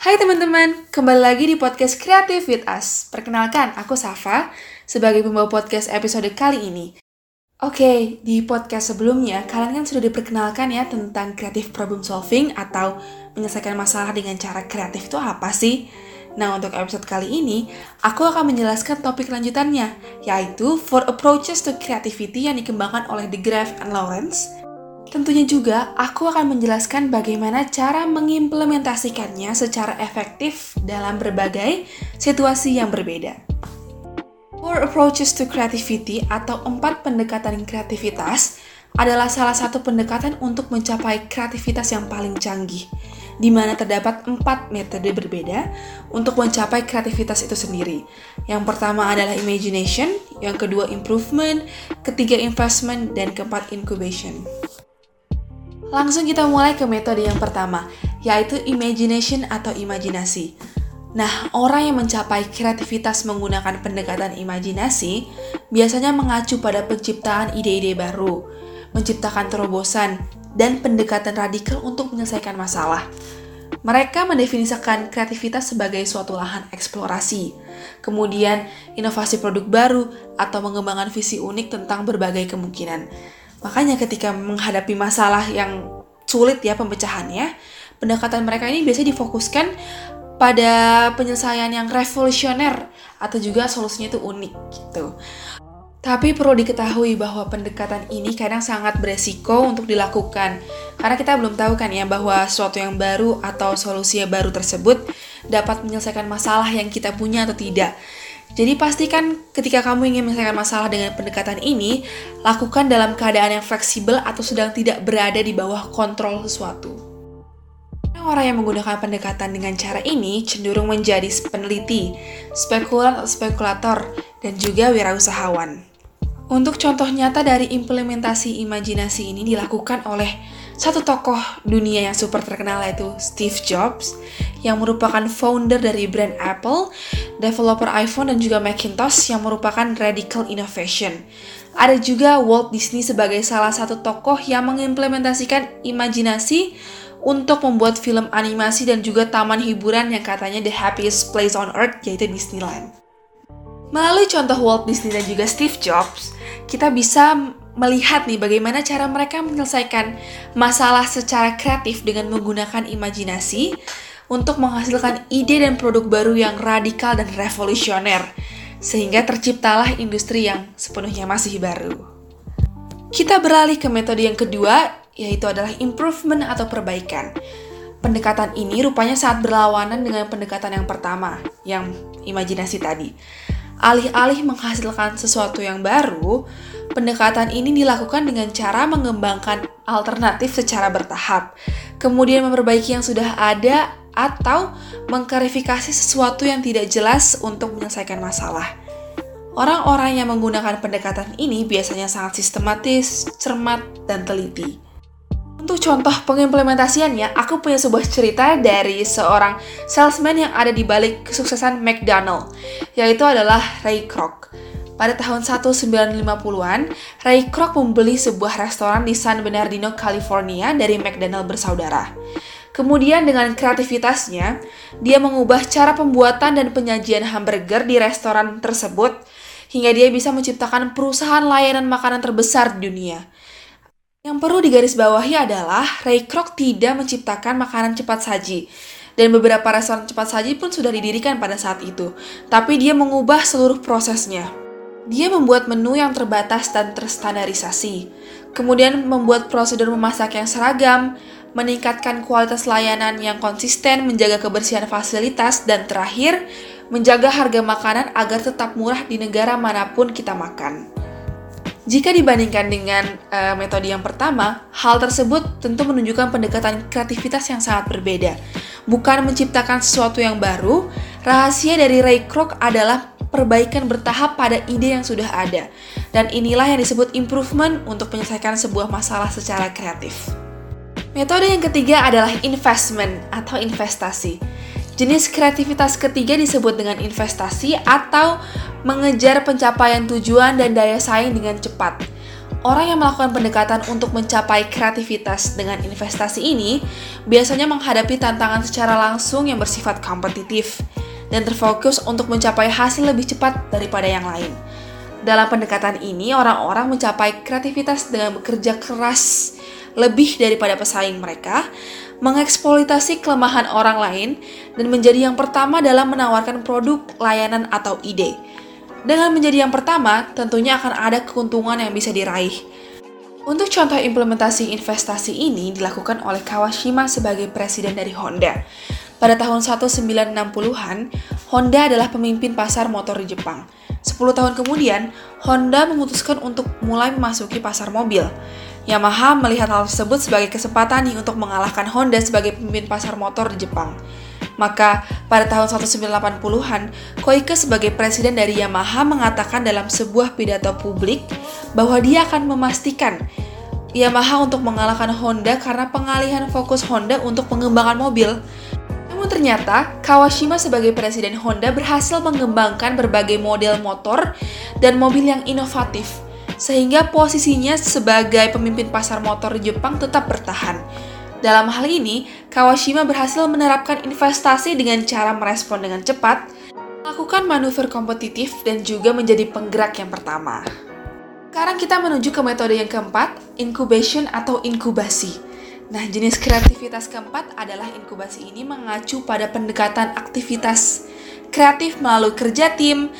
Hai teman-teman, kembali lagi di podcast Creative with Us. Perkenalkan, aku Safa sebagai pembawa podcast episode kali ini. Oke, di podcast sebelumnya kalian kan sudah diperkenalkan ya tentang creative problem solving atau menyelesaikan masalah dengan cara kreatif itu apa sih? Nah, untuk episode kali ini, aku akan menjelaskan topik lanjutannya, yaitu Four Approaches to Creativity yang dikembangkan oleh DeGraff and Lawrence Tentunya juga aku akan menjelaskan bagaimana cara mengimplementasikannya secara efektif dalam berbagai situasi yang berbeda. Four approaches to creativity atau empat pendekatan kreativitas adalah salah satu pendekatan untuk mencapai kreativitas yang paling canggih, di mana terdapat empat metode berbeda untuk mencapai kreativitas itu sendiri. Yang pertama adalah imagination, yang kedua improvement, ketiga investment, dan keempat incubation. Langsung kita mulai ke metode yang pertama, yaitu imagination atau imajinasi. Nah, orang yang mencapai kreativitas menggunakan pendekatan imajinasi biasanya mengacu pada penciptaan ide-ide baru, menciptakan terobosan, dan pendekatan radikal untuk menyelesaikan masalah. Mereka mendefinisikan kreativitas sebagai suatu lahan eksplorasi, kemudian inovasi produk baru, atau mengembangkan visi unik tentang berbagai kemungkinan. Makanya ketika menghadapi masalah yang sulit ya pemecahannya, pendekatan mereka ini biasanya difokuskan pada penyelesaian yang revolusioner atau juga solusinya itu unik gitu. Tapi perlu diketahui bahwa pendekatan ini kadang sangat beresiko untuk dilakukan karena kita belum tahu kan ya bahwa sesuatu yang baru atau solusi yang baru tersebut dapat menyelesaikan masalah yang kita punya atau tidak. Jadi pastikan ketika kamu ingin menyelesaikan masalah dengan pendekatan ini, lakukan dalam keadaan yang fleksibel atau sedang tidak berada di bawah kontrol sesuatu. Orang yang menggunakan pendekatan dengan cara ini cenderung menjadi peneliti, spekulan atau spekulator, dan juga wirausahawan. Untuk contoh nyata dari implementasi imajinasi ini dilakukan oleh satu tokoh dunia yang super terkenal yaitu Steve Jobs yang merupakan founder dari brand Apple, developer iPhone dan juga Macintosh yang merupakan radical innovation. Ada juga Walt Disney sebagai salah satu tokoh yang mengimplementasikan imajinasi untuk membuat film animasi dan juga taman hiburan yang katanya the happiest place on earth yaitu Disneyland. Melalui contoh Walt Disney dan juga Steve Jobs, kita bisa melihat nih bagaimana cara mereka menyelesaikan masalah secara kreatif dengan menggunakan imajinasi untuk menghasilkan ide dan produk baru yang radikal dan revolusioner, sehingga terciptalah industri yang sepenuhnya masih baru. Kita beralih ke metode yang kedua, yaitu adalah improvement atau perbaikan. Pendekatan ini rupanya saat berlawanan dengan pendekatan yang pertama, yang imajinasi tadi. Alih-alih menghasilkan sesuatu yang baru, Pendekatan ini dilakukan dengan cara mengembangkan alternatif secara bertahap, kemudian memperbaiki yang sudah ada atau mengklarifikasi sesuatu yang tidak jelas untuk menyelesaikan masalah. Orang-orang yang menggunakan pendekatan ini biasanya sangat sistematis, cermat, dan teliti. Untuk contoh pengimplementasiannya, aku punya sebuah cerita dari seorang salesman yang ada di balik kesuksesan McDonald, yaitu adalah Ray Kroc. Pada tahun 1950-an, Ray Kroc membeli sebuah restoran di San Bernardino, California dari McDonald bersaudara. Kemudian dengan kreativitasnya, dia mengubah cara pembuatan dan penyajian hamburger di restoran tersebut hingga dia bisa menciptakan perusahaan layanan makanan terbesar di dunia. Yang perlu digarisbawahi adalah Ray Kroc tidak menciptakan makanan cepat saji, dan beberapa restoran cepat saji pun sudah didirikan pada saat itu, tapi dia mengubah seluruh prosesnya. Dia membuat menu yang terbatas dan terstandarisasi, kemudian membuat prosedur memasak yang seragam, meningkatkan kualitas layanan yang konsisten, menjaga kebersihan fasilitas, dan terakhir, menjaga harga makanan agar tetap murah di negara mana pun kita makan. Jika dibandingkan dengan uh, metode yang pertama, hal tersebut tentu menunjukkan pendekatan kreativitas yang sangat berbeda. Bukan menciptakan sesuatu yang baru, rahasia dari Ray Kroc adalah perbaikan bertahap pada ide yang sudah ada. Dan inilah yang disebut improvement untuk menyelesaikan sebuah masalah secara kreatif. Metode yang ketiga adalah investment atau investasi. Jenis kreativitas ketiga disebut dengan investasi atau mengejar pencapaian tujuan dan daya saing dengan cepat. Orang yang melakukan pendekatan untuk mencapai kreativitas dengan investasi ini biasanya menghadapi tantangan secara langsung yang bersifat kompetitif dan terfokus untuk mencapai hasil lebih cepat daripada yang lain. Dalam pendekatan ini, orang-orang mencapai kreativitas dengan bekerja keras lebih daripada pesaing mereka, mengeksploitasi kelemahan orang lain, dan menjadi yang pertama dalam menawarkan produk, layanan, atau ide. Dengan menjadi yang pertama, tentunya akan ada keuntungan yang bisa diraih. Untuk contoh implementasi investasi ini dilakukan oleh Kawashima sebagai presiden dari Honda. Pada tahun 1960-an, Honda adalah pemimpin pasar motor di Jepang. 10 tahun kemudian, Honda memutuskan untuk mulai memasuki pasar mobil. Yamaha melihat hal tersebut sebagai kesempatan nih untuk mengalahkan Honda sebagai pemimpin pasar motor di Jepang. Maka, pada tahun 1980-an, Koike sebagai presiden dari Yamaha mengatakan dalam sebuah pidato publik bahwa dia akan memastikan Yamaha untuk mengalahkan Honda karena pengalihan fokus Honda untuk pengembangan mobil. Namun ternyata, Kawashima sebagai presiden Honda berhasil mengembangkan berbagai model motor dan mobil yang inovatif, sehingga posisinya sebagai pemimpin pasar motor Jepang tetap bertahan. Dalam hal ini, Kawashima berhasil menerapkan investasi dengan cara merespon dengan cepat, melakukan manuver kompetitif, dan juga menjadi penggerak yang pertama. Sekarang kita menuju ke metode yang keempat, incubation atau inkubasi. Nah, jenis kreativitas keempat adalah inkubasi ini mengacu pada pendekatan aktivitas kreatif melalui kerja tim,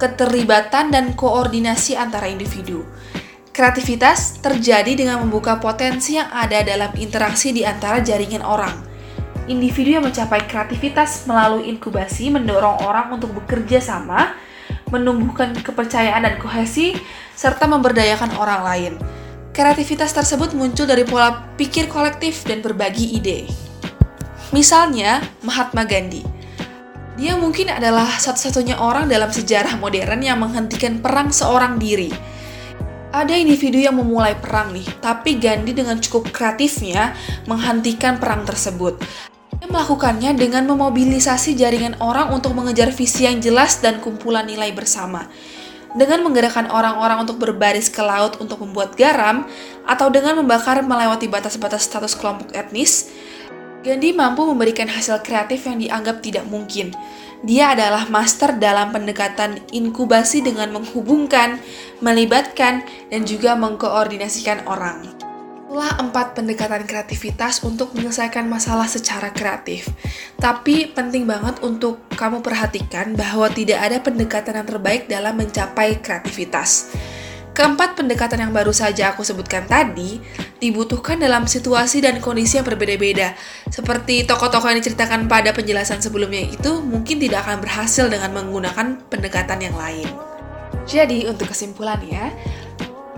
keterlibatan, dan koordinasi antara individu. Kreativitas terjadi dengan membuka potensi yang ada dalam interaksi di antara jaringan orang. Individu yang mencapai kreativitas melalui inkubasi mendorong orang untuk bekerja sama, menumbuhkan kepercayaan dan kohesi, serta memberdayakan orang lain. Kreativitas tersebut muncul dari pola pikir kolektif dan berbagi ide. Misalnya, Mahatma Gandhi. Dia mungkin adalah satu-satunya orang dalam sejarah modern yang menghentikan perang seorang diri ada individu yang memulai perang nih, tapi Gandhi dengan cukup kreatifnya menghentikan perang tersebut. Dia melakukannya dengan memobilisasi jaringan orang untuk mengejar visi yang jelas dan kumpulan nilai bersama. Dengan menggerakkan orang-orang untuk berbaris ke laut untuk membuat garam, atau dengan membakar melewati batas-batas status kelompok etnis, Gandhi mampu memberikan hasil kreatif yang dianggap tidak mungkin. Dia adalah master dalam pendekatan inkubasi dengan menghubungkan, melibatkan, dan juga mengkoordinasikan orang. Itulah empat pendekatan kreativitas untuk menyelesaikan masalah secara kreatif. Tapi penting banget untuk kamu perhatikan bahwa tidak ada pendekatan yang terbaik dalam mencapai kreativitas. Keempat pendekatan yang baru saja aku sebutkan tadi dibutuhkan dalam situasi dan kondisi yang berbeda-beda. Seperti tokoh-tokoh yang diceritakan pada penjelasan sebelumnya itu mungkin tidak akan berhasil dengan menggunakan pendekatan yang lain. Jadi, untuk kesimpulannya,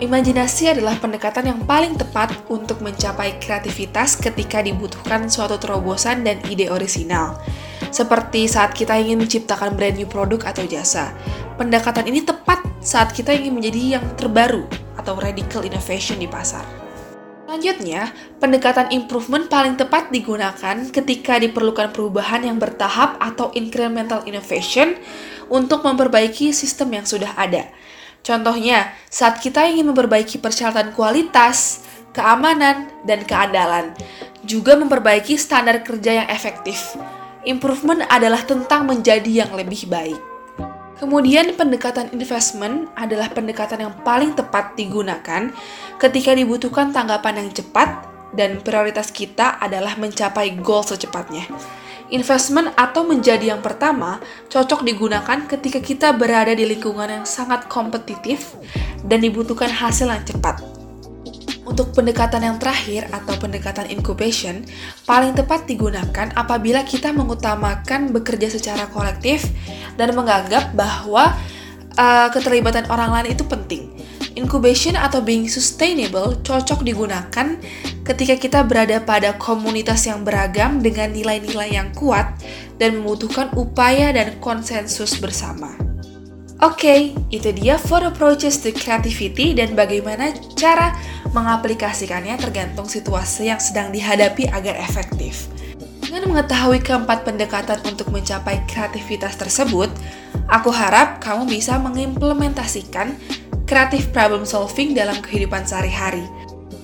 imajinasi adalah pendekatan yang paling tepat untuk mencapai kreativitas ketika dibutuhkan suatu terobosan dan ide orisinal. Seperti saat kita ingin menciptakan brand new produk atau jasa. Pendekatan ini tepat saat kita ingin menjadi yang terbaru atau radical innovation di pasar. Selanjutnya, pendekatan improvement paling tepat digunakan ketika diperlukan perubahan yang bertahap atau incremental innovation untuk memperbaiki sistem yang sudah ada. Contohnya, saat kita ingin memperbaiki persyaratan kualitas, keamanan, dan keandalan, juga memperbaiki standar kerja yang efektif. Improvement adalah tentang menjadi yang lebih baik. Kemudian pendekatan investment adalah pendekatan yang paling tepat digunakan ketika dibutuhkan tanggapan yang cepat dan prioritas kita adalah mencapai goal secepatnya. Investment atau menjadi yang pertama cocok digunakan ketika kita berada di lingkungan yang sangat kompetitif dan dibutuhkan hasil yang cepat. Untuk pendekatan yang terakhir atau pendekatan incubation, paling tepat digunakan apabila kita mengutamakan bekerja secara kolektif dan menganggap bahwa uh, keterlibatan orang lain itu penting. Incubation atau being sustainable cocok digunakan ketika kita berada pada komunitas yang beragam dengan nilai-nilai yang kuat dan membutuhkan upaya dan konsensus bersama. Oke, okay, itu dia four approaches to creativity dan bagaimana cara mengaplikasikannya tergantung situasi yang sedang dihadapi agar efektif. Dengan mengetahui keempat pendekatan untuk mencapai kreativitas tersebut, aku harap kamu bisa mengimplementasikan creative problem solving dalam kehidupan sehari-hari.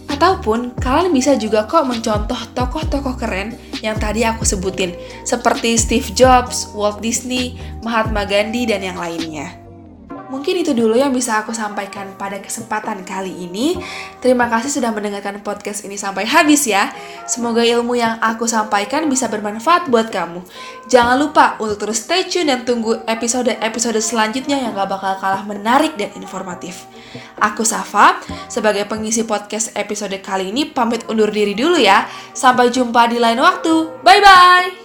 Ataupun kalian bisa juga kok mencontoh tokoh-tokoh keren yang tadi aku sebutin, seperti Steve Jobs, Walt Disney, Mahatma Gandhi, dan yang lainnya. Mungkin itu dulu yang bisa aku sampaikan pada kesempatan kali ini. Terima kasih sudah mendengarkan podcast ini sampai habis ya. Semoga ilmu yang aku sampaikan bisa bermanfaat buat kamu. Jangan lupa untuk terus stay tune dan tunggu episode-episode selanjutnya yang gak bakal kalah menarik dan informatif. Aku Safa, sebagai pengisi podcast episode kali ini pamit undur diri dulu ya. Sampai jumpa di lain waktu. Bye-bye!